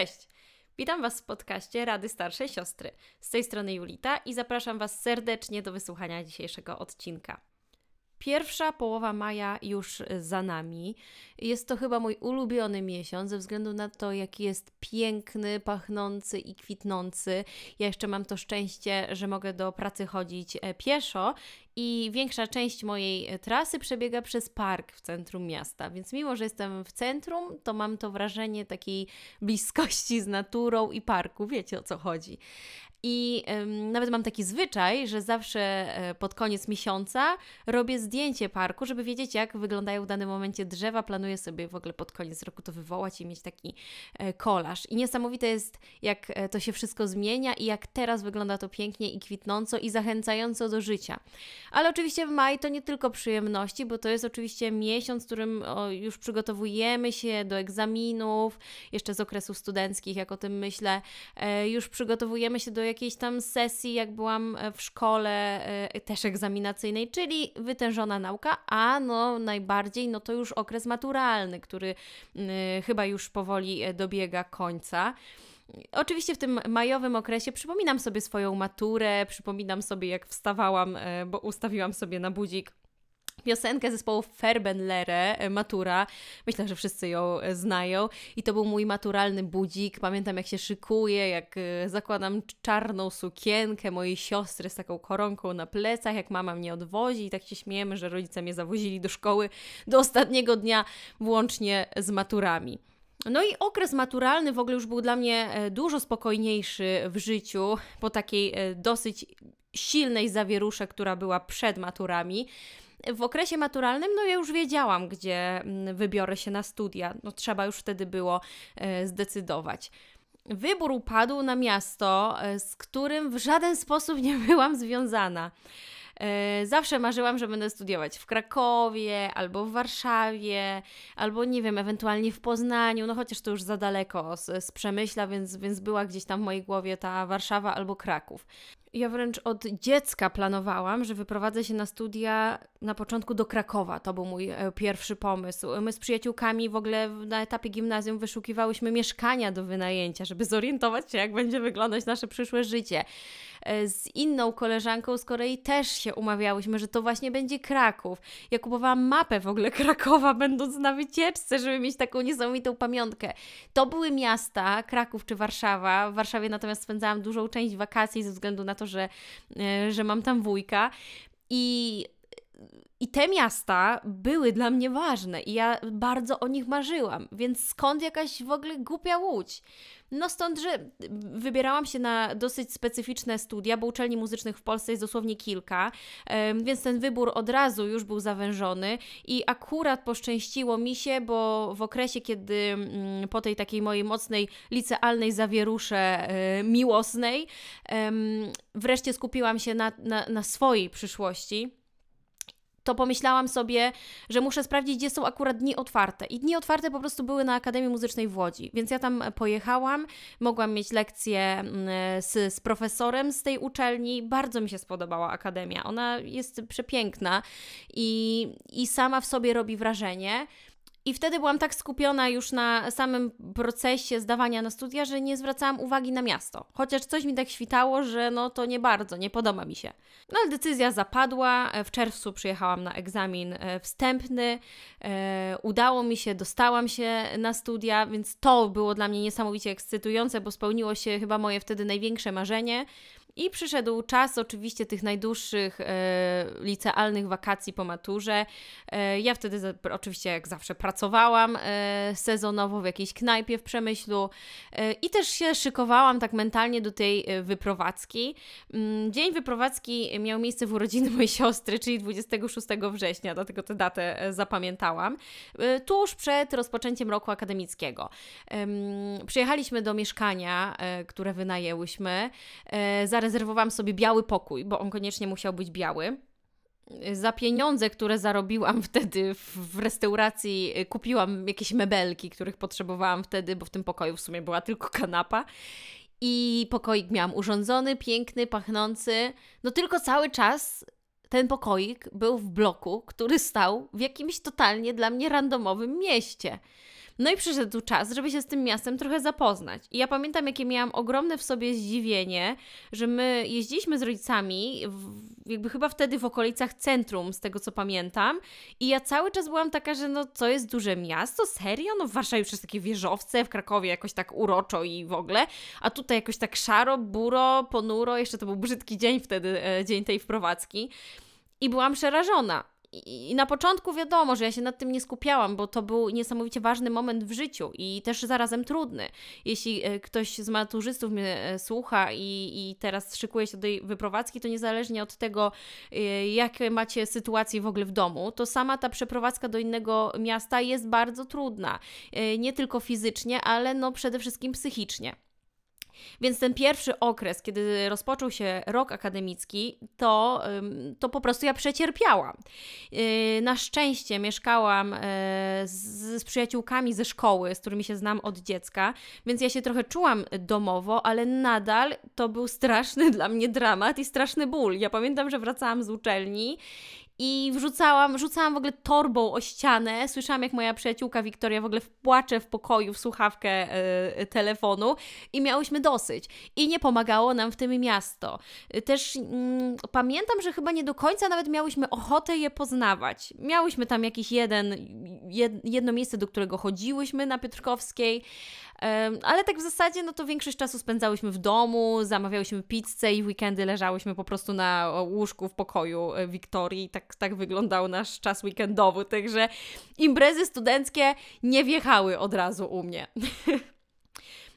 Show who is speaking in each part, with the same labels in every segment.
Speaker 1: Cześć! Witam Was w podcaście Rady Starszej Siostry. Z tej strony Julita i zapraszam Was serdecznie do wysłuchania dzisiejszego odcinka. Pierwsza połowa maja już za nami. Jest to chyba mój ulubiony miesiąc ze względu na to, jaki jest piękny, pachnący i kwitnący. Ja jeszcze mam to szczęście, że mogę do pracy chodzić e, pieszo i większa część mojej e, trasy przebiega przez park w centrum miasta. Więc mimo, że jestem w centrum, to mam to wrażenie takiej bliskości z naturą i parku. Wiecie o co chodzi. I nawet mam taki zwyczaj, że zawsze y, pod koniec miesiąca robię zdjęcie parku, żeby wiedzieć, jak wyglądają w danym momencie drzewa. Planuję sobie w ogóle pod koniec roku to wywołać i mieć taki y, kolaż. I niesamowite jest, jak y, to się wszystko zmienia i jak teraz wygląda to pięknie i kwitnąco i zachęcająco do życia. Ale oczywiście maj to nie tylko przyjemności, bo to jest oczywiście miesiąc, w którym o, już przygotowujemy się do egzaminów, jeszcze z okresów studenckich, jak o tym myślę, już przygotowujemy się do jakiejś tam sesji, jak byłam e, w szkole e, też egzaminacyjnej, czyli wytężona nauka, a no najbardziej no to już okres maturalny, który chyba już powoli e, dobiega końca. Oczywiście w tym majowym okresie przypominam sobie swoją maturę, przypominam sobie jak wstawałam, bo ustawiłam sobie na budzik piosenkę zespołu Ferbenlere, e, Matura. Myślę, że wszyscy ją e, znają. I to był mój maturalny budzik. Pamiętam, jak się szykuję, jak e, zakładam czarną sukienkę mojej siostry z taką koronką na plecach, jak mama mnie odwozi i tak się śmiejemy, że rodzice mnie zawozili do szkoły do ostatniego dnia, włącznie z maturami. No i okres maturalny w ogóle już był dla mnie dużo spokojniejszy w życiu po takiej dosyć silnej zawierusze, która była przed maturami w okresie maturalnym, no ja już wiedziałam, gdzie mm, wybiorę się na studia. No trzeba już wtedy było e, zdecydować. Wybór upadł na miasto, e, z którym w żaden sposób nie byłam związana. E, zawsze marzyłam, że będę studiować w Krakowie, albo w Warszawie, albo nie wiem, ewentualnie w Poznaniu, no chociaż to już za daleko z, z Przemyśla, więc, więc była gdzieś tam w mojej głowie ta Warszawa albo Kraków. Ja wręcz od dziecka planowałam, że wyprowadzę się na studia na początku do Krakowa. To był mój e, pierwszy pomysł. My z przyjaciółkami w ogóle na etapie gimnazjum wyszukiwałyśmy mieszkania do wynajęcia, żeby zorientować się, jak będzie wyglądać nasze przyszłe życie. E, z inną koleżanką z kolei też się umawiałyśmy, że to właśnie będzie Kraków. Ja kupowałam mapę w ogóle Krakowa, będąc na wycieczce, żeby mieć taką niesamowitą pamiątkę. To były miasta, Kraków czy Warszawa. W Warszawie natomiast spędzałam dużą część wakacji ze względu na to, że, e, że mam tam wujka. I i te miasta były dla mnie ważne i ja bardzo o nich marzyłam, więc skąd jakaś w ogóle głupia łódź? No stąd, że wybierałam się na dosyć specyficzne studia, bo uczelni muzycznych w Polsce jest dosłownie kilka, więc ten wybór od razu już był zawężony i akurat poszczęściło mi się, bo w okresie, kiedy mm, po tej takiej mojej mocnej licealnej zawierusze e, miłosnej, wreszcie skupiłam się na, na, na swojej przyszłości to pomyślałam sobie, że muszę sprawdzić, gdzie są akurat dni otwarte. I dni otwarte po prostu były na Akademii Muzycznej w Łodzi, więc ja tam pojechałam, mogłam mieć lekcję mm, z, z profesorem z tej uczelni. Bardzo mi się spodobała Akademia. Ona jest przepiękna i, i sama w sobie robi wrażenie. I wtedy byłam tak skupiona już na samym procesie zdawania na studia, że nie zwracałam uwagi na miasto. Chociaż coś mi tak świtało, że no to nie bardzo, nie podoba mi się. No ale decyzja zapadła. W czerwcu przyjechałam na egzamin e, wstępny. E, udało mi się, dostałam się na studia, więc to było dla mnie niesamowicie ekscytujące, bo spełniło się chyba moje wtedy największe marzenie. I przyszedł czas oczywiście tych najdłuższych e, licealnych wakacji po maturze. E, ja wtedy za, oczywiście jak zawsze pracowałam e, sezonowo w jakiejś knajpie w Przemyślu e, i też się szykowałam tak mentalnie do tej e, wyprowadzki. Mm, dzień wyprowadzki miał miejsce w urodziny mojej siostry, czyli 26 września, dlatego tę datę e, zapamiętałam, tuż przed rozpoczęciem roku akademickiego. Przyjechaliśmy do mieszkania, które wynajęłyśmy. Zaraz zarezerwowałam sobie biały pokój, bo on koniecznie musiał być biały. Za pieniądze, które zarobiłam wtedy w restauracji, kupiłam jakieś mebelki, których potrzebowałam wtedy, bo w tym pokoju w sumie była tylko kanapa. I pokoik miałam urządzony, piękny, pachnący. No tylko cały czas ten pokoik był w bloku, który stał w jakimś totalnie dla mnie randomowym mieście. No i przyszedł czas, żeby się z tym miastem trochę zapoznać. I ja pamiętam, jakie miałam ogromne w sobie zdziwienie, że my jeździliśmy z rodzicami, w, jakby chyba wtedy w okolicach centrum, z tego co pamiętam. I ja cały czas byłam taka, że no co jest duże miasto? Serio? No w Warszawie jest takie wieżowce, w Krakowie jakoś tak uroczo i w ogóle. A tutaj jakoś tak szaro, buro, ponuro. Jeszcze to był brzydki dzień wtedy, e, dzień tej wprowadzki. I byłam przerażona. I na początku wiadomo, że ja się nad tym nie skupiałam, bo to był niesamowicie ważny moment w życiu i też zarazem trudny. Jeśli e, ktoś z maturzystów mnie e, słucha i, i teraz szykuje się do tej wyprowadzki, to niezależnie od tego, e, jakie macie sytuacje w ogóle w domu, to sama ta przeprowadzka do innego miasta jest bardzo trudna. Nie tylko fizycznie, ale no przede wszystkim psychicznie. Więc ten pierwszy okres, kiedy rozpoczął się rok akademicki, to, to po prostu ja przecierpiałam. Y, na szczęście mieszkałam e, z, z przyjaciółkami ze szkoły, z którymi się znam od dziecka, więc ja się trochę czułam domowo, ale nadal to był straszny dla mnie dramat i straszny ból. Ja pamiętam, że wracałam z uczelni i wrzucałam, rzucałam w ogóle torbą o ścianę. Słyszałam, jak moja przyjaciółka Wiktoria w ogóle płacze w pokoju w słuchawkę y, telefonu i miałyśmy dosyć. I nie pomagało nam w tym miasto. Też y, pamiętam, że chyba nie do końca nawet miałyśmy ochotę je poznawać. Miałyśmy tam jakiś jeden, jed, jedno miejsce, do którego chodziłyśmy na Piotrkowskiej, ale tak w zasadzie, no to większość czasu spędzałyśmy w domu, zamawiałyśmy pizzę i w weekendy leżałyśmy po prostu na łóżku w pokoju e, Wiktorii. Tak, tak wyglądał nasz czas weekendowy, także imprezy studenckie nie wjechały od razu u mnie.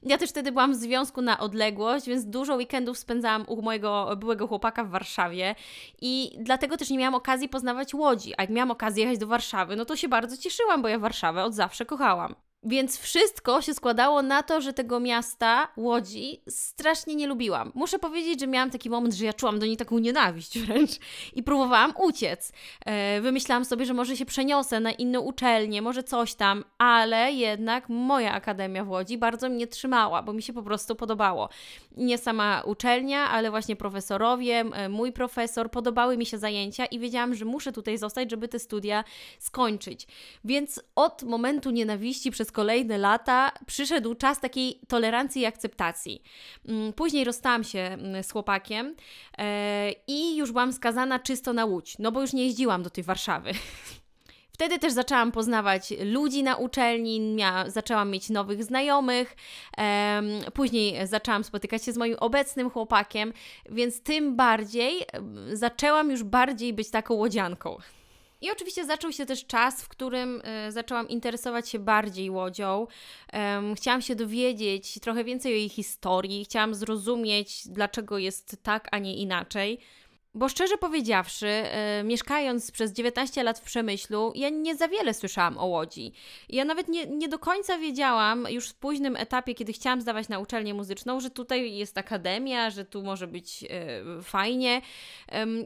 Speaker 1: Ja też wtedy byłam w związku na odległość, więc dużo weekendów spędzałam u mojego byłego chłopaka w Warszawie i dlatego też nie miałam okazji poznawać Łodzi. A jak miałam okazję jechać do Warszawy, no to się bardzo cieszyłam, bo ja Warszawę od zawsze kochałam. Więc wszystko się składało na to, że tego miasta, Łodzi, strasznie nie lubiłam. Muszę powiedzieć, że miałam taki moment, że ja czułam do niej taką nienawiść wręcz i próbowałam uciec. E, wymyślałam sobie, że może się przeniosę na inną uczelnię, może coś tam, ale jednak moja akademia w Łodzi bardzo mnie trzymała, bo mi się po prostu podobało. Nie sama uczelnia, ale właśnie profesorowie, mój profesor, podobały mi się zajęcia i wiedziałam, że muszę tutaj zostać, żeby te studia skończyć. Więc od momentu nienawiści przez kolejne lata przyszedł czas takiej tolerancji i akceptacji. Mm, później rozstałam się mm, z chłopakiem e, i już byłam skazana czysto na łódź, no bo już nie jeździłam do tej Warszawy. Wtedy też zaczęłam poznawać ludzi na uczelni, mia- zaczęłam mieć nowych znajomych, później zaczęłam spotykać się z moim obecnym chłopakiem, więc tym bardziej zaczęłam już bardziej być taką łodzianką. I oczywiście zaczął się też czas, w którym y, zaczęłam interesować się bardziej łodzią. Chciałam się dowiedzieć trochę więcej o jej historii, chciałam zrozumieć, dlaczego jest tak, a nie inaczej. Bo szczerze powiedziawszy, yy, mieszkając przez 19 lat w Przemyślu, ja nie za wiele słyszałam o Łodzi. Ja nawet nie, nie do końca wiedziałam już w późnym etapie, kiedy chciałam zdawać na uczelnię muzyczną, że tutaj jest akademia, że tu może być yy, fajnie.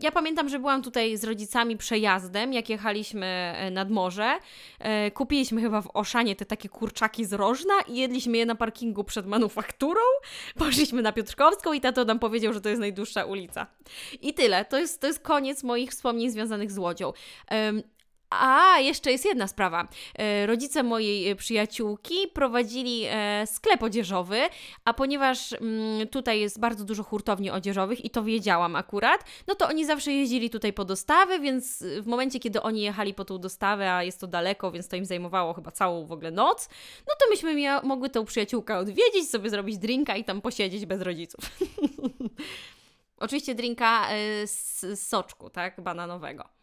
Speaker 1: Ja pamiętam, że byłam tutaj z rodzicami przejazdem, jak jechaliśmy e, nad morze. E, kupiliśmy chyba w Oszanie te takie kurczaki z rożna i jedliśmy je na parkingu przed manufakturą. Poszliśmy na Piotrkowską i tato nam powiedział, że to jest najdłuższa ulica. I tyle tyle. To jest, to jest koniec moich wspomnień związanych z łodzią. Um, a, jeszcze jest jedna sprawa. E, rodzice mojej przyjaciółki prowadzili e, sklep odzieżowy, a ponieważ mm, tutaj jest bardzo dużo hurtowni odzieżowych i to wiedziałam akurat, no to oni zawsze jeździli tutaj po dostawy, więc w momencie, kiedy oni jechali po tą dostawę, a jest to daleko, więc to im zajmowało chyba całą w ogóle noc, no to myśmy mogły tę przyjaciółkę odwiedzić, sobie zrobić drinka i tam posiedzieć bez rodziców. Oczywiście drinka y, z soczku, tak, bananowego.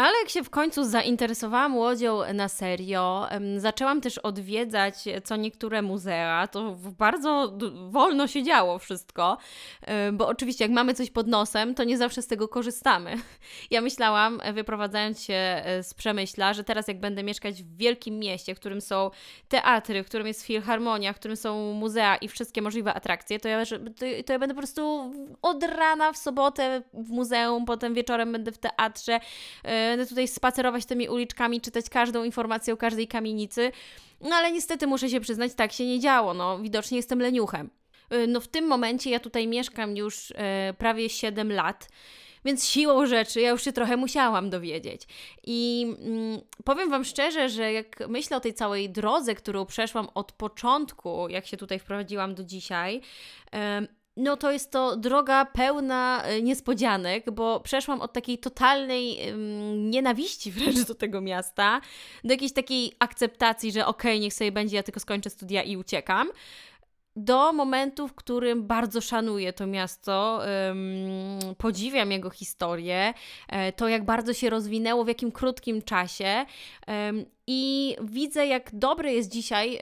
Speaker 1: Ale jak się w końcu zainteresowałam łodzią na serio, zaczęłam też odwiedzać co niektóre muzea. To bardzo wolno się działo wszystko, bo oczywiście jak mamy coś pod nosem, to nie zawsze z tego korzystamy. Ja myślałam, wyprowadzając się e, z Przemyśla, że teraz jak będę mieszkać w wielkim mieście, w którym są teatry, w którym jest filharmonia, w którym są muzea i wszystkie możliwe atrakcje, to ja, to ja będę po prostu od rana w sobotę w muzeum, potem wieczorem będę w teatrze, e, będę tutaj spacerować tymi uliczkami, czytać każdą informację o każdej kamienicy. No ale niestety muszę się przyznać, tak się nie działo. No, widocznie jestem leniuchem. Y, no w tym momencie ja tutaj mieszkam już e, prawie 7 lat. Więc siłą rzeczy ja już się trochę musiałam dowiedzieć. I mm, powiem Wam szczerze, że jak myślę o tej całej drodze, którą przeszłam od początku, jak się tutaj wprowadziłam do dzisiaj, no to jest to droga pełna e, niespodzianek, bo przeszłam od takiej totalnej nienawiści wręcz do tego miasta, do jakiejś takiej akceptacji, że okej, okay, niech sobie będzie, ja tylko skończę studia i uciekam do momentu, w którym bardzo szanuję to miasto, podziwiam jego historię, e, to jak bardzo się rozwinęło w jakim krótkim czasie. I widzę, jak dobre jest dzisiaj e,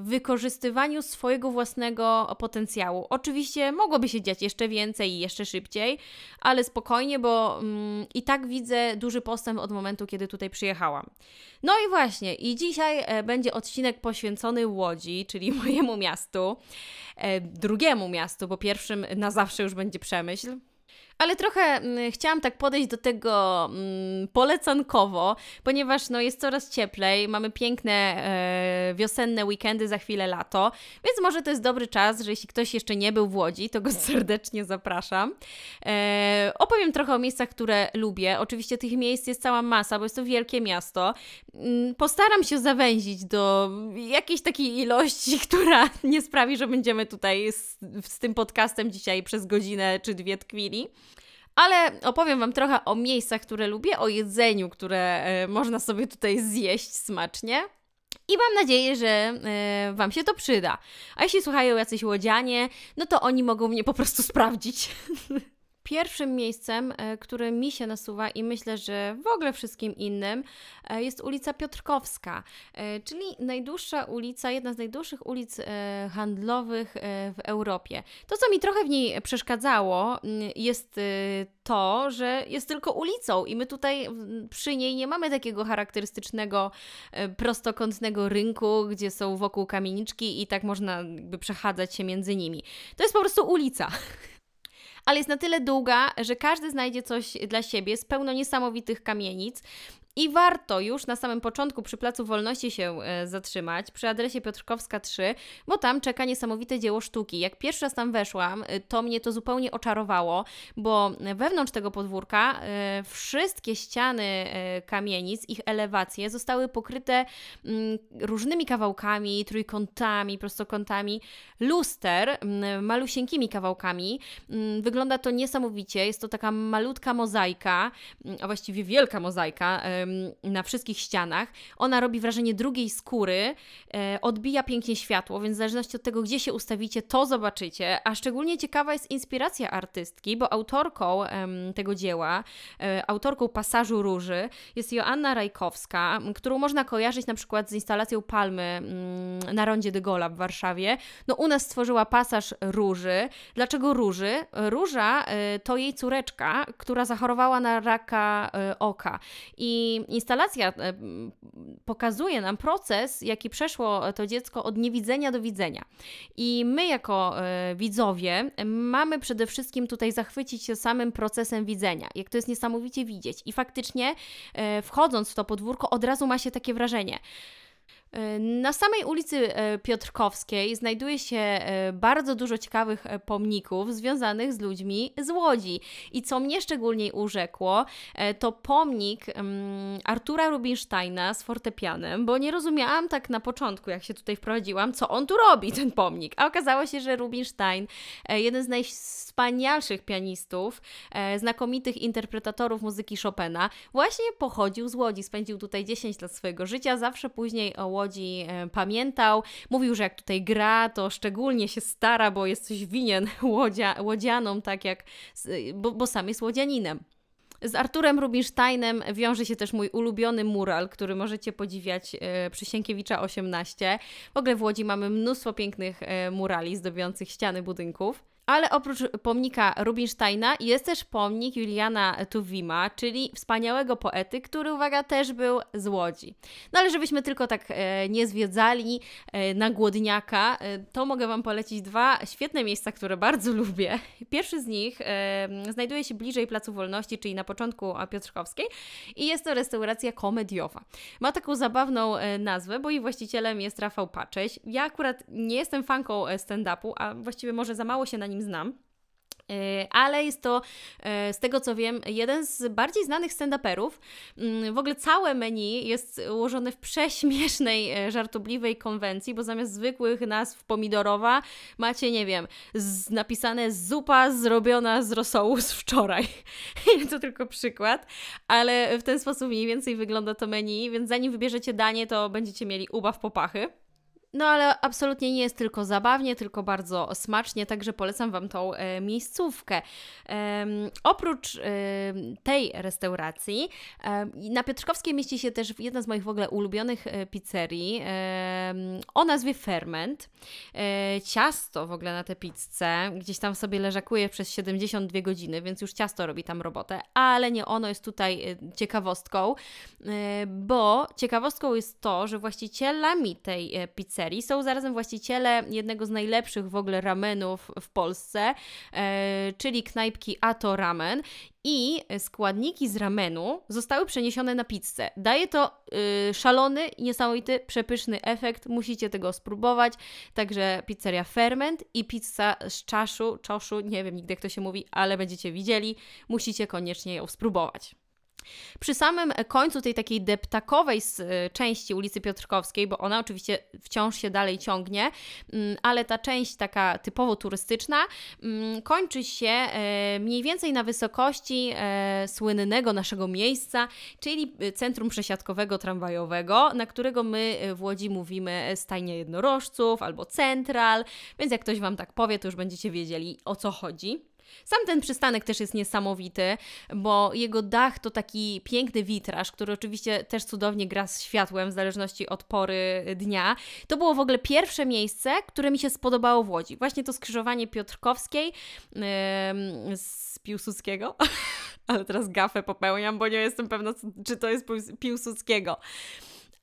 Speaker 1: w wykorzystywaniu swojego własnego potencjału. Oczywiście mogłoby się dziać jeszcze więcej i jeszcze szybciej, ale spokojnie, bo mm, i tak widzę duży postęp od momentu, kiedy tutaj przyjechałam. No i właśnie, i dzisiaj e, będzie odcinek poświęcony Łodzi, czyli mojemu miastu, e, drugiemu miastu, bo pierwszym na zawsze już będzie Przemyśl. Ale trochę mm, chciałam tak podejść do tego mm, polecankowo, ponieważ no, jest coraz cieplej, mamy piękne e, wiosenne weekendy, za chwilę lato, więc może to jest dobry czas, że jeśli ktoś jeszcze nie był w Łodzi, to go serdecznie zapraszam. E, opowiem trochę o miejscach, które lubię. Oczywiście tych miejsc jest cała masa, bo jest to wielkie miasto. Mm, postaram się zawęzić do jakiejś takiej ilości, która nie sprawi, że będziemy tutaj z, z tym podcastem dzisiaj przez godzinę czy dwie tkwili. Ale opowiem Wam trochę o miejscach, które lubię, o jedzeniu, które e, można sobie tutaj zjeść smacznie. I mam nadzieję, że e, Wam się to przyda. A jeśli słuchają jacyś łodzianie, no to oni mogą mnie po prostu sprawdzić. Pierwszym miejscem, e, które mi się nasuwa i myślę, że w ogóle wszystkim innym, e, jest ulica Piotrkowska, e, czyli najdłuższa ulica, jedna z najdłuższych ulic handlowych w Europie. To, co mi trochę w niej przeszkadzało, mm, jest to, że jest tylko ulicą i my tutaj przy niej nie mamy takiego charakterystycznego prostokątnego rynku, gdzie są wokół kamieniczki i tak można jakby przechadzać się między nimi. To jest po prostu ulica. ale jest na tyle długa, że każdy znajdzie coś dla siebie z pełno niesamowitych kamienic. I warto już na samym początku przy Placu Wolności się e, zatrzymać, przy adresie Piotrkowska 3, bo tam czeka niesamowite dzieło sztuki. Jak pierwszy raz tam weszłam, e, to mnie to zupełnie oczarowało, bo wewnątrz tego podwórka e, wszystkie ściany kamienic, ich elewacje zostały pokryte mm, różnymi kawałkami, trójkątami, prostokątami luster, mm, malusieńkimi kawałkami. Mm, wygląda to niesamowicie, jest to taka malutka mozaika, a właściwie wielka mozaika na wszystkich ścianach. Ona robi wrażenie drugiej skóry, e, odbija pięknie światło, więc w zależności od tego, gdzie się ustawicie, to zobaczycie. A szczególnie ciekawa jest inspiracja artystki, bo autorką tego dzieła, e, autorką pasażu róży jest Joanna Rajkowska, którą można kojarzyć na przykład z instalacją Palmy mm, na rondzie de Gola w Warszawie. No u nas stworzyła pasaż róży. Dlaczego róży? Róża e, to jej córeczka, która zachorowała na raka oka i instalacja e, pokazuje nam proces, jaki przeszło to dziecko od niewidzenia do widzenia. I my, jako e, widzowie, mamy przede wszystkim tutaj zachwycić się samym procesem widzenia, jak to jest niesamowicie widzieć. I faktycznie, e, wchodząc w to podwórko, od razu ma się takie wrażenie. Na samej ulicy e, Piotrkowskiej znajduje się e, bardzo dużo ciekawych e, pomników związanych z ludźmi z Łodzi. I co mnie szczególnie urzekło, to pomnik Artura Rubinsteina z fortepianem, bo nie rozumiałam tak na początku, jak się tutaj wprowadziłam, co on tu robi, ten pomnik. A okazało się, że Rubinstein, jeden z najwspanialszych pianistów, znakomitych interpretatorów muzyki Chopina, właśnie pochodził z Łodzi. Spędził tutaj 10 lat swojego życia, zawsze później o Łodzi e, pamiętał. Mówił, że jak tutaj gra, to szczególnie się stara, bo jest coś winien łodzia, łodzianom, tak jak, bo, bo sam jest łodzianinem. Z Arturem Rubinsteinem wiąże się też mój ulubiony mural, który możecie podziwiać e, przy Sienkiewicza 18. W ogóle w Łodzi mamy mnóstwo pięknych e, murali zdobiących ściany budynków. Ale oprócz pomnika Rubinsteina jest też pomnik Juliana Tuwima, czyli wspaniałego poety, który, uwaga, też był z Łodzi. No ale żebyśmy tylko tak e, nie zwiedzali e, na głodniaka, e, to mogę Wam polecić dwa świetne miejsca, które bardzo lubię. Pierwszy z nich e, znajduje się bliżej Placu Wolności, czyli na początku Piotrkowskiej i jest to restauracja komediowa. Ma taką zabawną e, nazwę, bo jej właścicielem jest Rafał Pacześ. Ja akurat nie jestem fanką e, stand-upu, a właściwie może za mało się na nim znam. E, ale jest to, e, z tego co wiem, jeden z bardziej znanych stand-uperów. Mm, w ogóle całe menu jest ułożone w prześmiesznej, e, żartobliwej konwencji, bo zamiast zwykłych nazw pomidorowa macie, nie wiem, z, napisane zupa zrobiona z rosołu z wczoraj. to tylko przykład, ale w ten sposób mniej więcej wygląda to menu, więc zanim wybierzecie danie, to będziecie mieli ubaw popachy. No ale absolutnie nie jest tylko zabawnie, tylko bardzo smacznie, także polecam Wam tą e, miejscówkę. E, oprócz e, tej restauracji, na Piotrkowskiej mieści się też jedna z moich w ogóle ulubionych e, pizzerii o nazwie Ferment. E, ciasto w ogóle na tę pizzę gdzieś tam sobie leżakuje przez 72 godziny, więc już ciasto robi tam robotę, ale nie ono jest tutaj e, ciekawostką, bo ciekawostką jest to, że właścicielami tej pizzerii Są zarazem właściciele jednego z najlepszych w ogóle ramenów w Polsce, e, czyli knajpki Ato Ramen i składniki z ramenu zostały przeniesione na pizzę. Daje to y, szalony, niesamowity, przepyszny efekt. Musicie tego spróbować. Także pizzeria Ferment i pizza z czaszu, czoszu, nie wiem nigdy jak to się mówi, ale będziecie widzieli. Musicie koniecznie ją spróbować. Przy samym końcu tej takiej deptakowej y, części ulicy Piotrkowskiej, bo ona oczywiście wciąż się dalej ciągnie, mm, ale ta część taka typowo turystyczna mm, kończy się e, mniej więcej na wysokości e, słynnego naszego miejsca, czyli y, centrum przesiadkowego tramwajowego, na którego my y, w Łodzi mówimy stajnie jednorożców albo central, więc jak ktoś Wam tak powie, to już będziecie wiedzieli o co chodzi. Sam ten przystanek też jest niesamowity, bo jego dach to taki piękny witraż, który oczywiście też cudownie gra z światłem w zależności od pory dnia. To było w ogóle pierwsze miejsce, które mi się spodobało w Łodzi. Właśnie to skrzyżowanie Piotrkowskiej yy, z Piłsudskiego. Ale teraz gafę popełniam, bo nie jestem pewna, czy to jest Piłsudskiego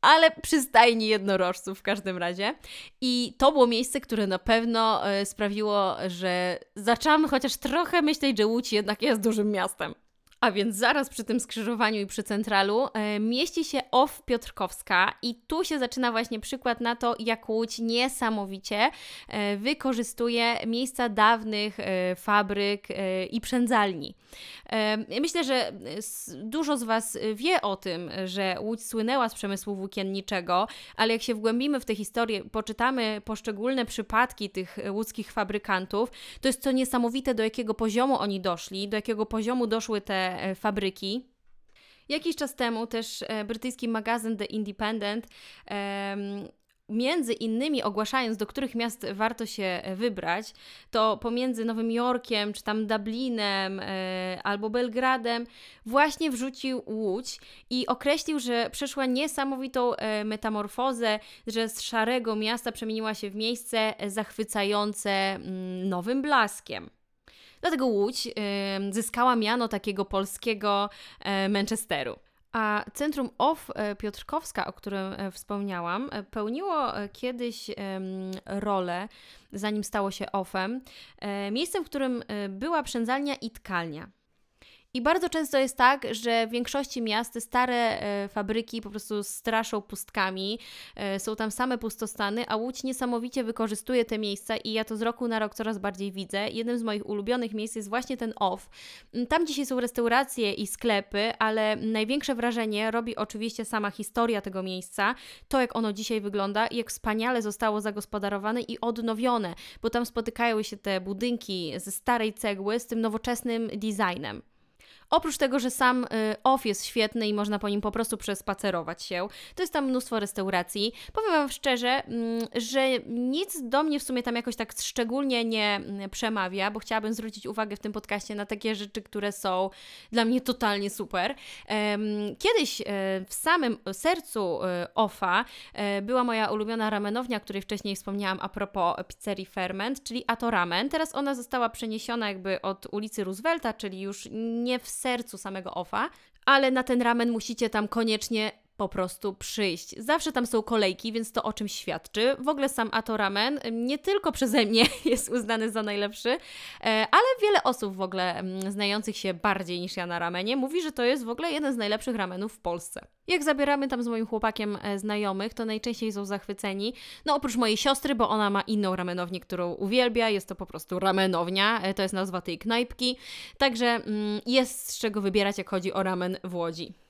Speaker 1: ale przystajni jednorożców w każdym razie. I to było miejsce, które na pewno e, sprawiło, że zaczęłam chociaż trochę myśleć, że Łódź jednak jest dużym miastem. A więc zaraz przy tym skrzyżowaniu i przy centralu e, mieści się OFF Piotrkowska i tu się zaczyna właśnie przykład na to, jak Łódź niesamowicie e, wykorzystuje miejsca dawnych e, fabryk i przędzalni. Myślę, że dużo z Was wie o tym, że Łódź słynęła z przemysłu włókienniczego, ale jak się wgłębimy w tę historię, poczytamy poszczególne przypadki tych łódzkich fabrykantów, to jest to niesamowite, do jakiego poziomu oni doszli, do jakiego poziomu doszły te E, fabryki. Jakiś czas temu też e, brytyjski magazyn The Independent między innymi ogłaszając, do których miast warto się wybrać, to pomiędzy Nowym Jorkiem, czy tam Dublinem, e, albo Belgradem, właśnie wrzucił Łódź i określił, że przeszła niesamowitą e, metamorfozę, że z szarego miasta przemieniła się w miejsce zachwycające mm, nowym blaskiem. Dlatego Łódź zyskała miano takiego polskiego e, Manchesteru. A Centrum OFF e, Piotrkowska, o którym e, wspomniałam, pełniło kiedyś rolę, zanim stało się OFFem, miejscem, w którym była przędzalnia i tkalnia. I bardzo często jest tak, że w większości miast te stare e, fabryki po prostu straszą pustkami, e, są tam same pustostany, a Łódź niesamowicie wykorzystuje te miejsca i ja to z roku na rok coraz bardziej widzę. Jednym z moich ulubionych miejsc jest właśnie ten OFF. Mm, tam dzisiaj są restauracje i sklepy, ale największe wrażenie robi oczywiście sama historia tego miejsca, to jak ono dzisiaj wygląda i jak wspaniale zostało zagospodarowane i odnowione, bo tam spotykają się te budynki ze starej cegły z tym nowoczesnym designem. Oprócz tego, że sam y, off jest świetny i można po nim po prostu przespacerować się, to jest tam mnóstwo restauracji. Powiem Wam szczerze, mm, że nic do mnie w sumie tam jakoś tak szczególnie nie mm, przemawia, bo chciałabym zwrócić uwagę w tym podcaście na takie rzeczy, które są dla mnie totalnie super. Kiedyś e, w samym sercu e, Offa e, była moja ulubiona ramenownia, o której wcześniej wspomniałam a propos pizzerii Ferment, czyli Ato Ramen. Teraz ona została przeniesiona jakby od ulicy Roosevelta, czyli już nie w sercu samego OFA, ale na ten ramen musicie tam koniecznie po prostu przyjść. Zawsze tam są kolejki, więc to o czym świadczy. W ogóle sam Ato Ramen nie tylko przeze mnie jest uznany za najlepszy, e, ale wiele osób w ogóle mm, znających się bardziej niż ja na ramenie mówi, że to jest w ogóle jeden z najlepszych ramenów w Polsce. Jak zabieramy tam z moim chłopakiem e, znajomych, to najczęściej są zachwyceni. No oprócz mojej siostry, bo ona ma inną ramenownię, którą uwielbia, jest to po prostu ramenownia, e, to jest nazwa tej knajpki. Także mm, jest z czego wybierać, jak chodzi o ramen w Łodzi.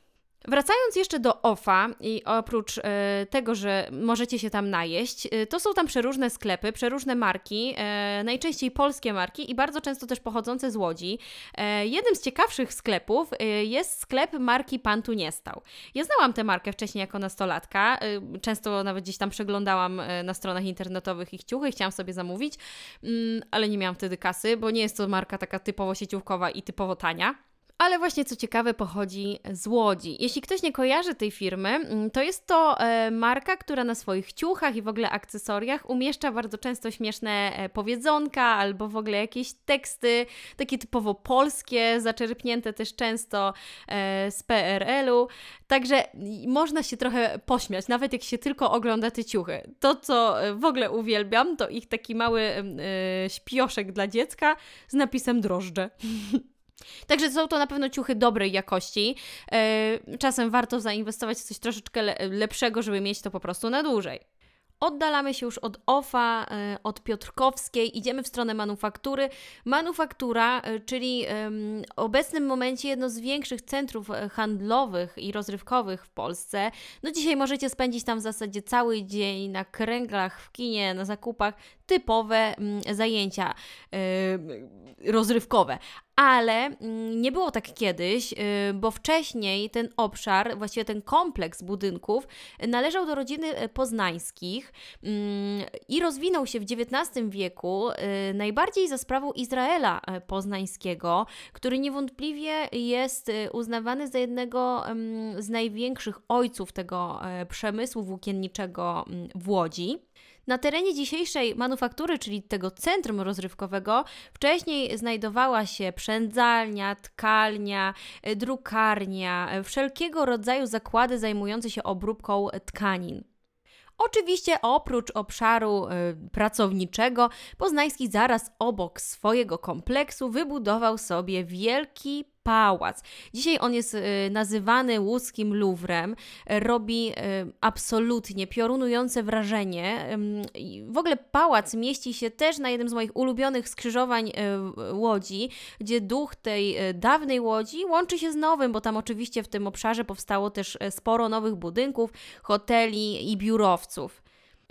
Speaker 1: Wracając jeszcze do OFA i oprócz e, tego, że możecie się tam najeść, e, to są tam przeróżne sklepy, przeróżne marki, e, najczęściej polskie marki i bardzo często też pochodzące z Łodzi. Jednym z ciekawszych sklepów jest sklep marki Pan tu nie stał. Ja znałam tę markę wcześniej jako nastolatka, często nawet gdzieś tam przeglądałam na stronach internetowych ich ciuchy, chciałam sobie zamówić, mm, ale nie miałam wtedy kasy, bo nie jest to marka taka typowo sieciówkowa i typowo tania ale właśnie co ciekawe pochodzi z Łodzi. Jeśli ktoś nie kojarzy tej firmy, mm, to jest to e, marka, która na swoich ciuchach i w ogóle akcesoriach umieszcza bardzo często śmieszne e, powiedzonka albo w ogóle jakieś teksty, takie typowo polskie, zaczerpnięte też często e, z PRL-u. Także można się trochę pośmiać, nawet jak się tylko ogląda te ciuchy. To, co w ogóle uwielbiam, to ich taki mały śpioszek dla dziecka z napisem drożdże. Także są to na pewno ciuchy dobrej jakości. E, czasem warto zainwestować w coś troszeczkę lepszego, żeby mieć to po prostu na dłużej. Oddalamy się już od OFA, e, od Piotrkowskiej, idziemy w stronę manufaktury. Manufaktura, e, czyli w obecnym momencie jedno z większych centrów handlowych i rozrywkowych w Polsce. No dzisiaj możecie spędzić tam w zasadzie cały dzień na kręglach, w kinie, na zakupach, typowe zajęcia rozrywkowe ale mm, nie było tak kiedyś, y, bo wcześniej ten obszar, właściwie ten kompleks budynków należał do rodziny e, poznańskich mm, i rozwinął się w XIX wieku y, najbardziej za sprawą Izraela e, poznańskiego, który niewątpliwie jest y, uznawany za jednego z największych ojców tego e, przemysłu włókienniczego mm, w Łodzi. Na terenie dzisiejszej manufaktury, czyli tego centrum rozrywkowego, wcześniej znajdowała się przędzalnia, tkalnia, e, drukarnia, e, wszelkiego rodzaju zakłady zajmujące się obróbką tkanin. Oczywiście oprócz obszaru y, pracowniczego, Poznański zaraz obok swojego kompleksu wybudował sobie wielki pałac. Dzisiaj on jest y, nazywany łódzkim Louvrem, robi y, absolutnie piorunujące wrażenie. W ogóle pałac mieści się też na jednym z moich ulubionych skrzyżowań y, Łodzi, gdzie duch tej dawnej Łodzi łączy się z nowym, bo tam oczywiście w tym obszarze powstało też sporo nowych budynków, hoteli i biurowców.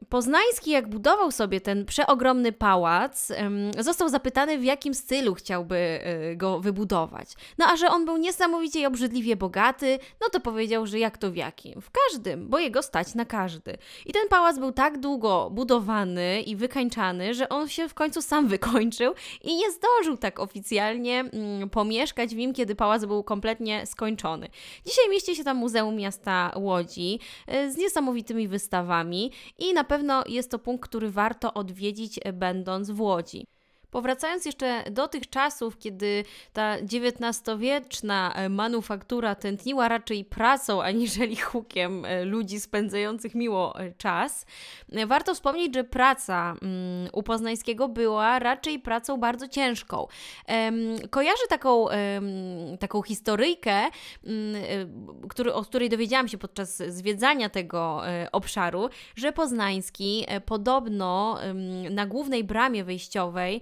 Speaker 1: Poznański, jak budował sobie ten przeogromny pałac, został zapytany, w jakim stylu chciałby e, go wybudować. No a że on był niesamowicie i obrzydliwie bogaty, no to powiedział, że jak to w jakim? W każdym, bo jego stać na każdy. I ten pałac był tak długo budowany i wykańczany, że on się w końcu sam wykończył i nie zdążył tak oficjalnie mm, pomieszkać w nim, kiedy pałac był kompletnie skończony. Dzisiaj mieści się tam Muzeum Miasta Łodzi e, z niesamowitymi wystawami i na pewno jest to punkt, który warto odwiedzić, e, będąc w Łodzi. Powracając jeszcze do tych czasów, kiedy ta XIX-wieczna e, manufaktura tętniła raczej pracą aniżeli hukiem e, ludzi spędzających miło e, czas, warto wspomnieć, że praca mm, u Poznańskiego była raczej pracą bardzo ciężką. Kojarzę taką, taką historyjkę, mm, o której dowiedziałam się podczas zwiedzania tego obszaru, że Poznański podobno na głównej bramie wejściowej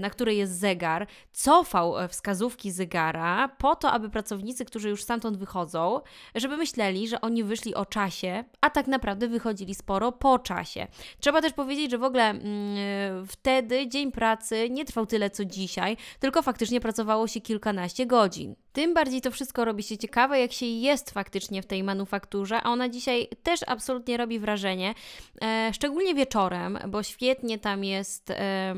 Speaker 1: na której jest zegar, cofał e, wskazówki zegara po to, aby pracownicy, którzy już stamtąd wychodzą, żeby myśleli, że oni wyszli o czasie, a tak naprawdę wychodzili sporo po czasie. Trzeba też powiedzieć, że w ogóle mm, e, wtedy dzień pracy nie trwał tyle co dzisiaj, tylko faktycznie pracowało się kilkanaście godzin. Tym bardziej to wszystko robi się ciekawe, jak się jest faktycznie w tej manufakturze, a ona dzisiaj też absolutnie robi wrażenie, e, szczególnie wieczorem, bo świetnie tam jest e,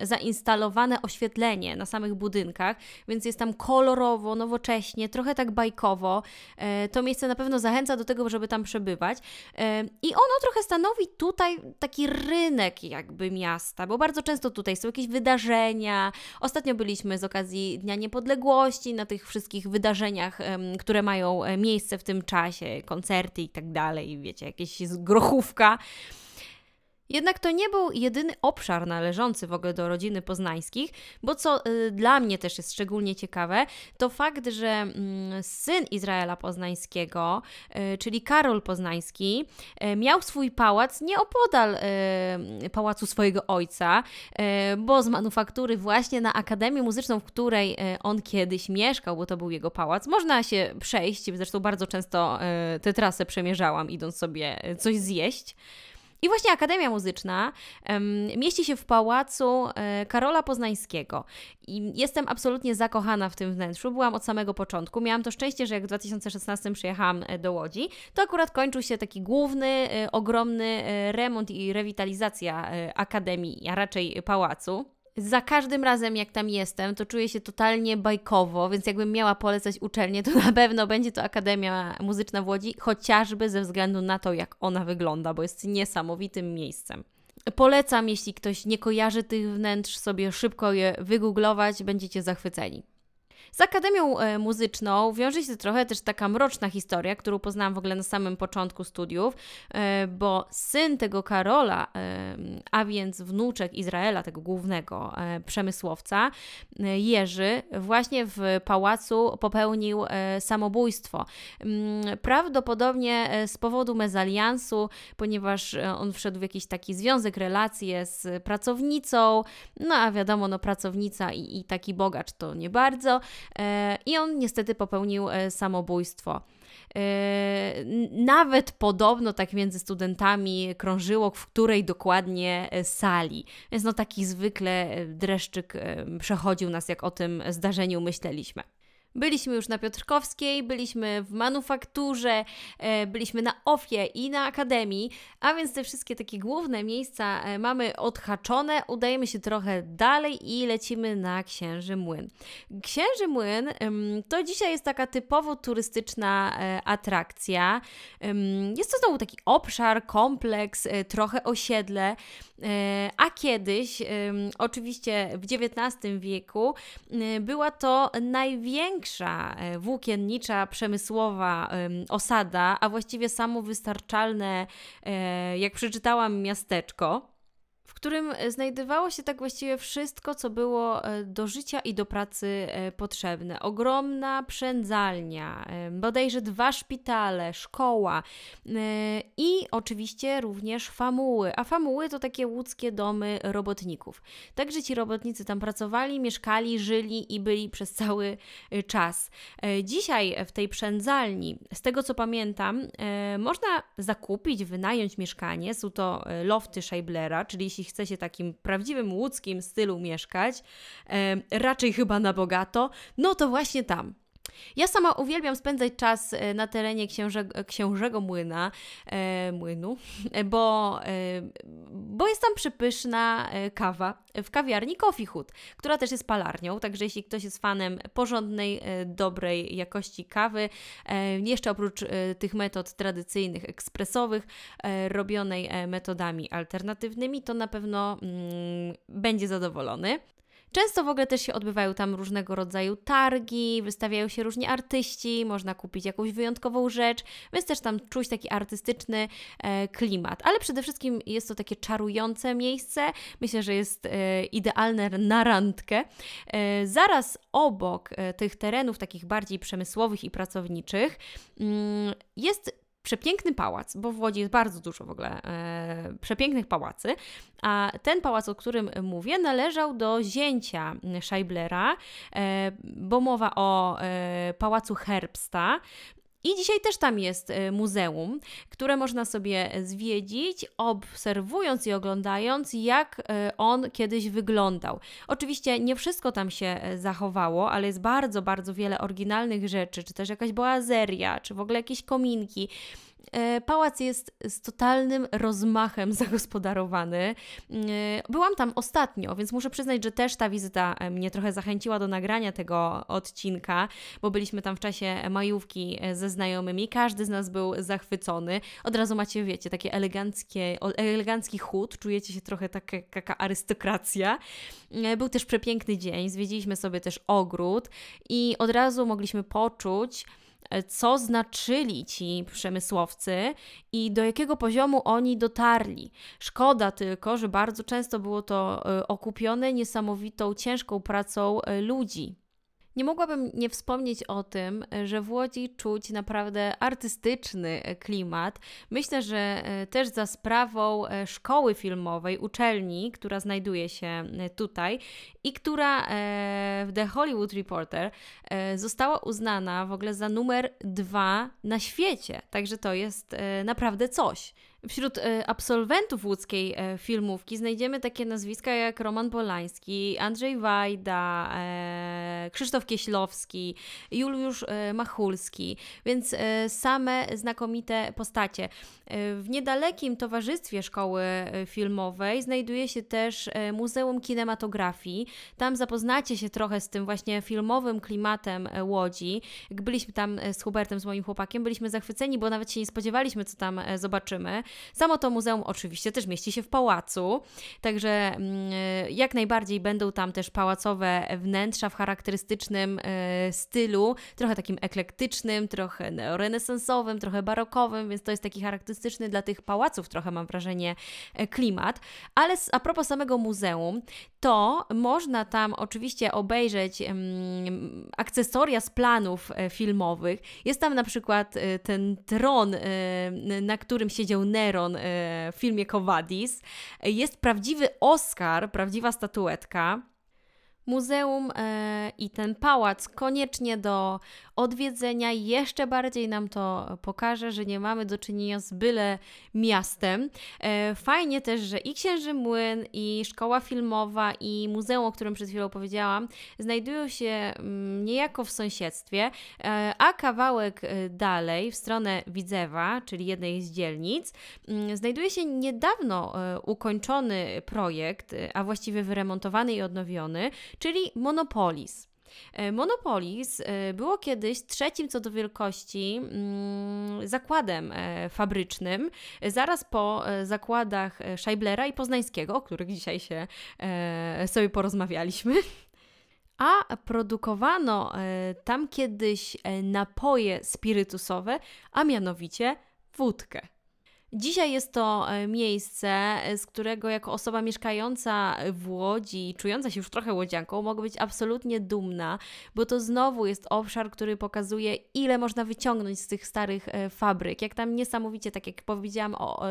Speaker 1: zainstalowane oświetlenie na samych budynkach, więc jest tam kolorowo, nowocześnie, trochę tak bajkowo. E, to miejsce na pewno zachęca do tego, żeby tam przebywać. E, I ono trochę stanowi tutaj taki rynek jakby miasta, bo bardzo często tutaj są jakieś wydarzenia. Ostatnio byliśmy z okazji Dnia Niepodległości na tych wszystkich wydarzeniach, które mają e, miejsce w tym czasie, koncerty i tak dalej, wiecie, jakieś grochówka. Jednak to nie był jedyny obszar należący w ogóle do rodziny poznańskich, bo co y, dla mnie też jest szczególnie ciekawe, to fakt, że mm, syn Izraela Poznańskiego, y, czyli Karol Poznański, y, miał swój pałac nieopodal y, pałacu swojego ojca, y, bo z manufaktury właśnie na Akademię Muzyczną, w której y, on kiedyś mieszkał, bo to był jego pałac, można się przejść, zresztą bardzo często tę trasę przemierzałam, idąc sobie coś zjeść. I właśnie Akademia Muzyczna um, mieści się w pałacu e, Karola Poznańskiego. I jestem absolutnie zakochana w tym wnętrzu. Byłam od samego początku. Miałam to szczęście, że jak w 2016 przyjechałam e, do Łodzi, to akurat kończył się taki główny, e, ogromny e, remont i rewitalizacja e, Akademii, a raczej pałacu za każdym razem, jak tam jestem, to czuję się totalnie bajkowo, więc jakbym miała polecać uczelnię, to na pewno będzie to Akademia Muzyczna w Łodzi, chociażby ze względu na to, jak ona wygląda, bo jest niesamowitym miejscem. Polecam, jeśli ktoś nie kojarzy tych wnętrz, sobie szybko je wygooglować, będziecie zachwyceni. Z Akademią e, Muzyczną wiąże się trochę też taka mroczna historia, którą poznałam w ogóle na samym początku studiów, e, bo syn tego Karola, e, a więc wnuczek Izraela, tego głównego przemysłowca, Jerzy, właśnie w pałacu popełnił samobójstwo. Mm, prawdopodobnie z powodu mezaliansu, ponieważ on wszedł w jakiś taki związek, relacje z pracownicą, no a wiadomo, no pracownica i, i taki bogacz to nie bardzo. E, i on niestety popełnił e, samobójstwo. E, nawet podobno tak między studentami krążyło, w której dokładnie sali. Więc no taki zwykle dreszczyk przechodził nas, jak o tym zdarzeniu myśleliśmy. Byliśmy już na Piotrkowskiej, byliśmy w manufakturze, e, byliśmy na OFie i na Akademii, a więc te wszystkie takie główne miejsca e, mamy odhaczone. Udajemy się trochę dalej i lecimy na Księży Młyn. Księży Młyn to dzisiaj jest taka typowo turystyczna e, atrakcja. Jest to znowu taki obszar, kompleks, trochę osiedle, a kiedyś, oczywiście w XIX wieku, była to największa największa e, włókiennicza, przemysłowa osada, a właściwie samowystarczalne, e, jak przeczytałam, miasteczko w którym e, znajdowało się tak właściwie wszystko, co było e, do życia i do pracy e, potrzebne. Ogromna przędzalnia, bodajże dwa szpitale, szkoła i oczywiście również famuły. A famuły to takie łódzkie domy robotników. Także ci robotnicy tam pracowali, mieszkali, żyli i byli przez cały czas. Dzisiaj w tej przędzalni, z tego co pamiętam, można zakupić, wynająć mieszkanie. Są to lofty Scheiblera, czyli jeśli chce się takim prawdziwym łódzkim stylu mieszkać, raczej chyba na bogato, no to właśnie tam. Ja sama uwielbiam spędzać czas e, na terenie księże, księżego młyna, e, młynu, bo, e, bo jest tam przepyszna e, kawa w kawiarni Coffee Hut, która też jest palarnią, także jeśli ktoś jest fanem porządnej, e, dobrej jakości kawy, e, jeszcze oprócz tych metod tradycyjnych, ekspresowych, robionej metodami alternatywnymi, to na pewno mm, będzie zadowolony. Często w ogóle też się odbywają tam różnego rodzaju targi, wystawiają się różni artyści, można kupić jakąś wyjątkową rzecz, więc też tam czuć taki artystyczny e, klimat. Ale przede wszystkim jest to takie czarujące miejsce. Myślę, że jest e, idealne na randkę. E, zaraz obok e, tych terenów takich bardziej przemysłowych i pracowniczych mm, jest przepiękny pałac, bo w Łodzi jest bardzo dużo w ogóle e, przepięknych pałacy, a ten pałac, o którym mówię, należał do zięcia Scheiblera, e, bo mowa o e, pałacu Herbsta, i dzisiaj też tam jest e, muzeum, które można sobie zwiedzić, obserwując i oglądając, jak e, on kiedyś wyglądał. Oczywiście nie wszystko tam się e, zachowało, ale jest bardzo, bardzo wiele oryginalnych rzeczy, czy też jakaś boazeria, czy w ogóle jakieś kominki. E, pałac jest z totalnym rozmachem zagospodarowany. E, byłam tam ostatnio, więc muszę przyznać, że też ta wizyta e, mnie trochę zachęciła do nagrania tego odcinka, bo byliśmy tam w czasie majówki ze znajomymi. Każdy z nas był zachwycony. Od razu macie, wiecie, takie eleganckie, elegancki chód, czujecie się trochę taka, taka arystokracja. Był też przepiękny dzień, zwiedziliśmy sobie też ogród i od razu mogliśmy poczuć, co znaczyli ci przemysłowcy i do jakiego poziomu oni dotarli. Szkoda tylko, że bardzo często było to e, okupione niesamowitą, ciężką pracą e, ludzi. Nie mogłabym nie wspomnieć o tym, że w Łodzi czuć naprawdę artystyczny klimat. Myślę, że e, też za sprawą e, szkoły filmowej, uczelni, która znajduje się e, tutaj i która w The Hollywood Reporter została uznana w ogóle za numer dwa na świecie. Także to jest naprawdę coś. Wśród e, absolwentów łódzkiej e, filmówki znajdziemy takie nazwiska jak Roman Polański, Andrzej Wajda, e, Krzysztof Kieślowski, Juliusz Machulski, więc same znakomite postacie. W niedalekim towarzystwie szkoły filmowej znajduje się też Muzeum Kinematografii. Tam zapoznacie się trochę z tym właśnie filmowym klimatem Łodzi. Jak byliśmy tam z Hubertem, z moim chłopakiem, byliśmy zachwyceni, bo nawet się nie spodziewaliśmy, co tam zobaczymy. Samo to muzeum oczywiście też mieści się w pałacu, także mm, jak najbardziej będą tam też pałacowe wnętrza w charakterystycznym e, stylu, trochę takim eklektycznym, trochę neorenesansowym, trochę barokowym, więc to jest taki charakterystyczny dla tych pałaców, trochę mam wrażenie, e, klimat. Ale a propos samego muzeum, to można tam oczywiście obejrzeć akcesoria z planów e, filmowych. Jest tam na przykład ten tron, na którym siedział Neron w filmie Cowadis. Jest prawdziwy Oscar, prawdziwa statuetka. Muzeum e, i ten pałac koniecznie do odwiedzenia. Jeszcze bardziej nam to pokaże, że nie mamy do czynienia z byle miastem. E, fajnie też, że i Księży Młyn, i Szkoła Filmowa, i muzeum, o którym przed chwilą powiedziałam, znajdują się mm, niejako w sąsiedztwie, e, a kawałek dalej, w stronę Widzewa, czyli jednej z dzielnic, mm, znajduje się niedawno ukończony projekt, a właściwie wyremontowany i odnowiony, czyli Monopolis. E, Monopolis e, było kiedyś trzecim co do wielkości mm, zakładem e, fabrycznym, zaraz po zakładach Scheiblera i Poznańskiego, o których dzisiaj się sobie porozmawialiśmy. A produkowano tam kiedyś napoje spirytusowe, a mianowicie wódkę. Dzisiaj jest to e, miejsce, e, z którego jako osoba mieszkająca w Łodzi, czująca się już trochę łodzianką, mogę być absolutnie dumna, bo to znowu jest obszar, który pokazuje, ile można wyciągnąć z tych starych e, fabryk. Jak tam niesamowicie, tak jak powiedziałam, o,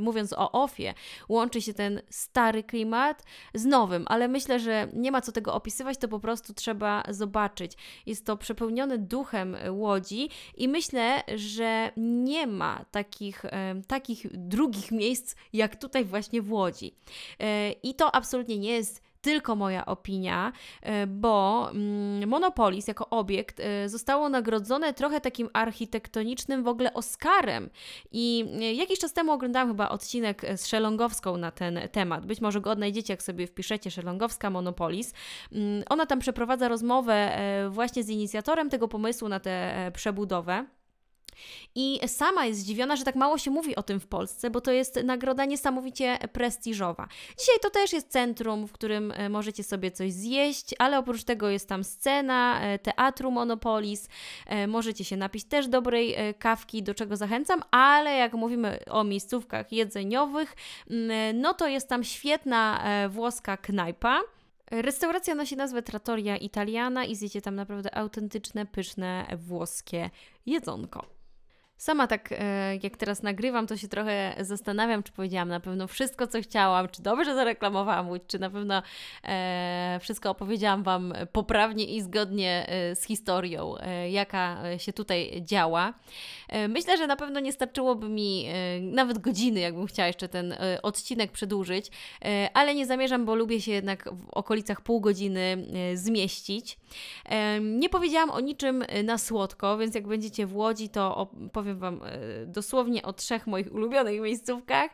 Speaker 1: mówiąc o OFie, łączy się ten stary klimat z nowym, ale myślę, że nie ma co tego opisywać, to po prostu trzeba zobaczyć. Jest to przepełnione duchem Łodzi i myślę, że nie ma takich takich drugich miejsc, jak tutaj właśnie w Łodzi. E, I to absolutnie nie jest tylko moja opinia, e, bo mm, Monopolis jako obiekt e, zostało nagrodzone trochę takim architektonicznym w ogóle Oscarem. I jakiś czas temu oglądałam chyba odcinek z Szelongowską na ten temat. Być może go odnajdziecie, jak sobie wpiszecie Szelongowska Monopolis. Mm, ona tam przeprowadza rozmowę właśnie z inicjatorem tego pomysłu na tę przebudowę. I sama jest zdziwiona, że tak mało się mówi o tym w Polsce, bo to jest nagroda niesamowicie prestiżowa. Dzisiaj to też jest centrum, w którym e, możecie sobie coś zjeść, ale oprócz tego jest tam scena e, teatru Monopolis. E, możecie się napić też dobrej kawki, do czego zachęcam, ale jak mówimy o miejscówkach jedzeniowych, mm, no to jest tam świetna włoska knajpa. Restauracja nosi nazwę Trattoria Italiana i zjecie tam naprawdę autentyczne, pyszne włoskie jedzonko. Sama tak, e, jak teraz nagrywam, to się trochę zastanawiam, czy powiedziałam na pewno wszystko, co chciałam, czy dobrze zareklamowałam Łódź, czy na pewno e, wszystko opowiedziałam Wam poprawnie i zgodnie e, z historią, jaka się tutaj działa. Myślę, że na pewno nie starczyłoby mi nawet godziny, jakbym chciała jeszcze ten odcinek przedłużyć, ale nie zamierzam, bo lubię się jednak w okolicach pół godziny zmieścić. Nie powiedziałam o niczym na słodko, więc jak będziecie w Łodzi, to opowiem opowiem Wam dosłownie o trzech moich ulubionych miejscówkach.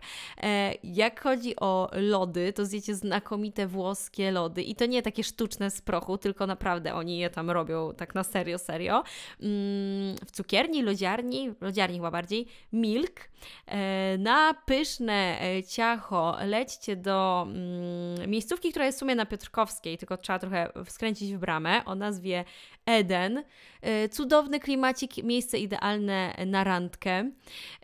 Speaker 1: Jak chodzi o lody, to zjecie znakomite włoskie lody i to nie takie sztuczne z prochu, tylko naprawdę oni je tam robią tak na serio, serio. Mm, w cukierni, lodziarni, lodziarni chyba bardziej, milk. Na pyszne ciacho lećcie do mm, miejscówki, która jest w sumie na Piotrkowskiej, tylko trzeba trochę skręcić w bramę o nazwie Eden. E, cudowny klimacik, miejsce idealne na randkę.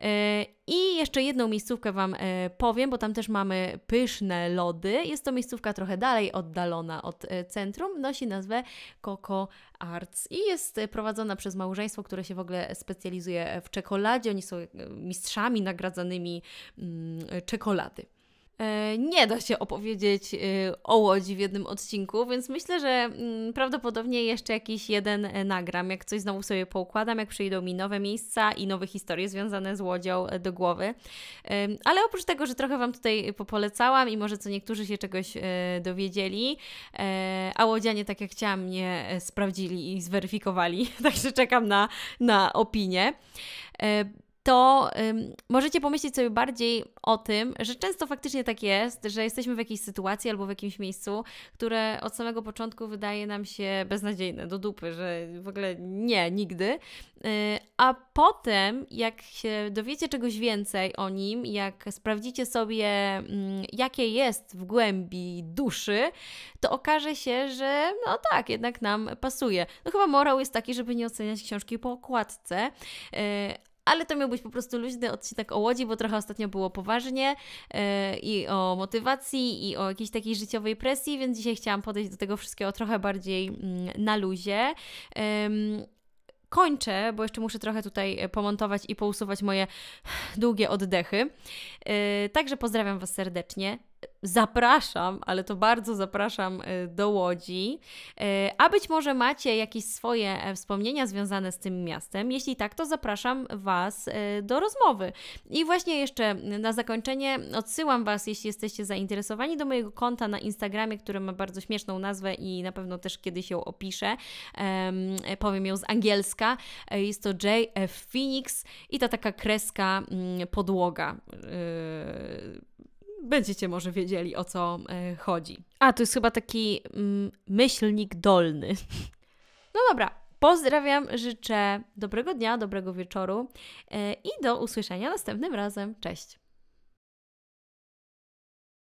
Speaker 1: E, I jeszcze jedną miejscówkę Wam e, powiem, bo tam też mamy pyszne lody. Jest to miejscówka trochę dalej oddalona od centrum. Nosi nazwę Coco Arts i jest prowadzona przez małżeństwo, które się w ogóle specjalizuje w czekoladzie. Oni są mistrzami nagradzanymi mm, czekolady. E, nie da się opowiedzieć e, o Łodzi w jednym odcinku, więc myślę, że mm, prawdopodobnie jeszcze jakiś jeden e, nagram, jak coś znowu sobie poukładam, jak przyjdą mi nowe miejsca i nowe historie związane z Łodzią do głowy. Ale oprócz tego, że trochę Wam tutaj popolecałam i może co niektórzy się czegoś dowiedzieli, a łodzianie, tak jak chciałam, mnie sprawdzili i zweryfikowali, także czekam na, na opinię to możecie pomyśleć sobie bardziej o tym, że często faktycznie tak jest, że jesteśmy w jakiejś sytuacji albo w jakimś miejscu, które od samego początku wydaje nam się beznadziejne, do dupy, że w ogóle nie, nigdy. Yy, a potem, jak się dowiecie czegoś więcej o nim, jak sprawdzicie sobie, yy, jakie jest w głębi duszy, to okaże się, że no tak, jednak nam pasuje. No chyba morał jest taki, żeby nie oceniać książki po okładce, yy, ale to miał być po prostu luźny odcinek o Łodzi, bo trochę ostatnio było poważnie yy, i o motywacji, i o jakiejś takiej życiowej presji, więc dzisiaj chciałam podejść do tego wszystkiego trochę bardziej yy, na luzie. Yy, kończę, bo jeszcze muszę trochę tutaj e, pomontować i pousuwać moje długie oddechy. Także pozdrawiam Was serdecznie zapraszam, ale to bardzo zapraszam y, do Łodzi. Y, a być może macie jakieś swoje e, wspomnienia związane z tym miastem. Jeśli tak, to zapraszam Was y, do rozmowy. I właśnie jeszcze na zakończenie odsyłam Was, jeśli jesteście zainteresowani, do mojego konta na Instagramie, które ma bardzo śmieszną nazwę i na pewno też kiedyś ją opiszę. Powiem ją z angielska. E, jest to JF Phoenix i ta taka kreska mm, podłoga będziecie może wiedzieli o co e, chodzi. A, to jest chyba taki mm, myślnik dolny. No dobra, pozdrawiam, życzę dobrego dnia, dobrego wieczoru e, i do usłyszenia następnym razem. Cześć!